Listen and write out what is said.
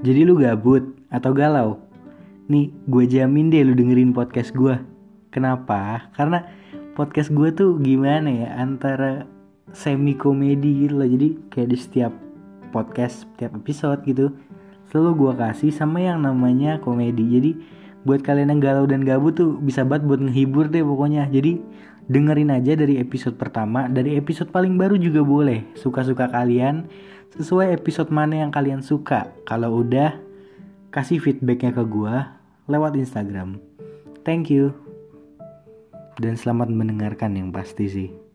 Jadi lu gabut atau galau? Nih, gue jamin deh lu dengerin podcast gue. Kenapa? Karena podcast gue tuh gimana ya antara semi komedi gitu loh. Jadi kayak di setiap podcast, setiap episode gitu selalu gue kasih sama yang namanya komedi. Jadi buat kalian yang galau dan gabut tuh bisa banget buat ngehibur deh pokoknya. Jadi dengerin aja dari episode pertama, dari episode paling baru juga boleh. Suka-suka kalian sesuai episode mana yang kalian suka. Kalau udah kasih feedbacknya ke gue lewat Instagram. Thank you. Dan selamat mendengarkan yang pasti sih.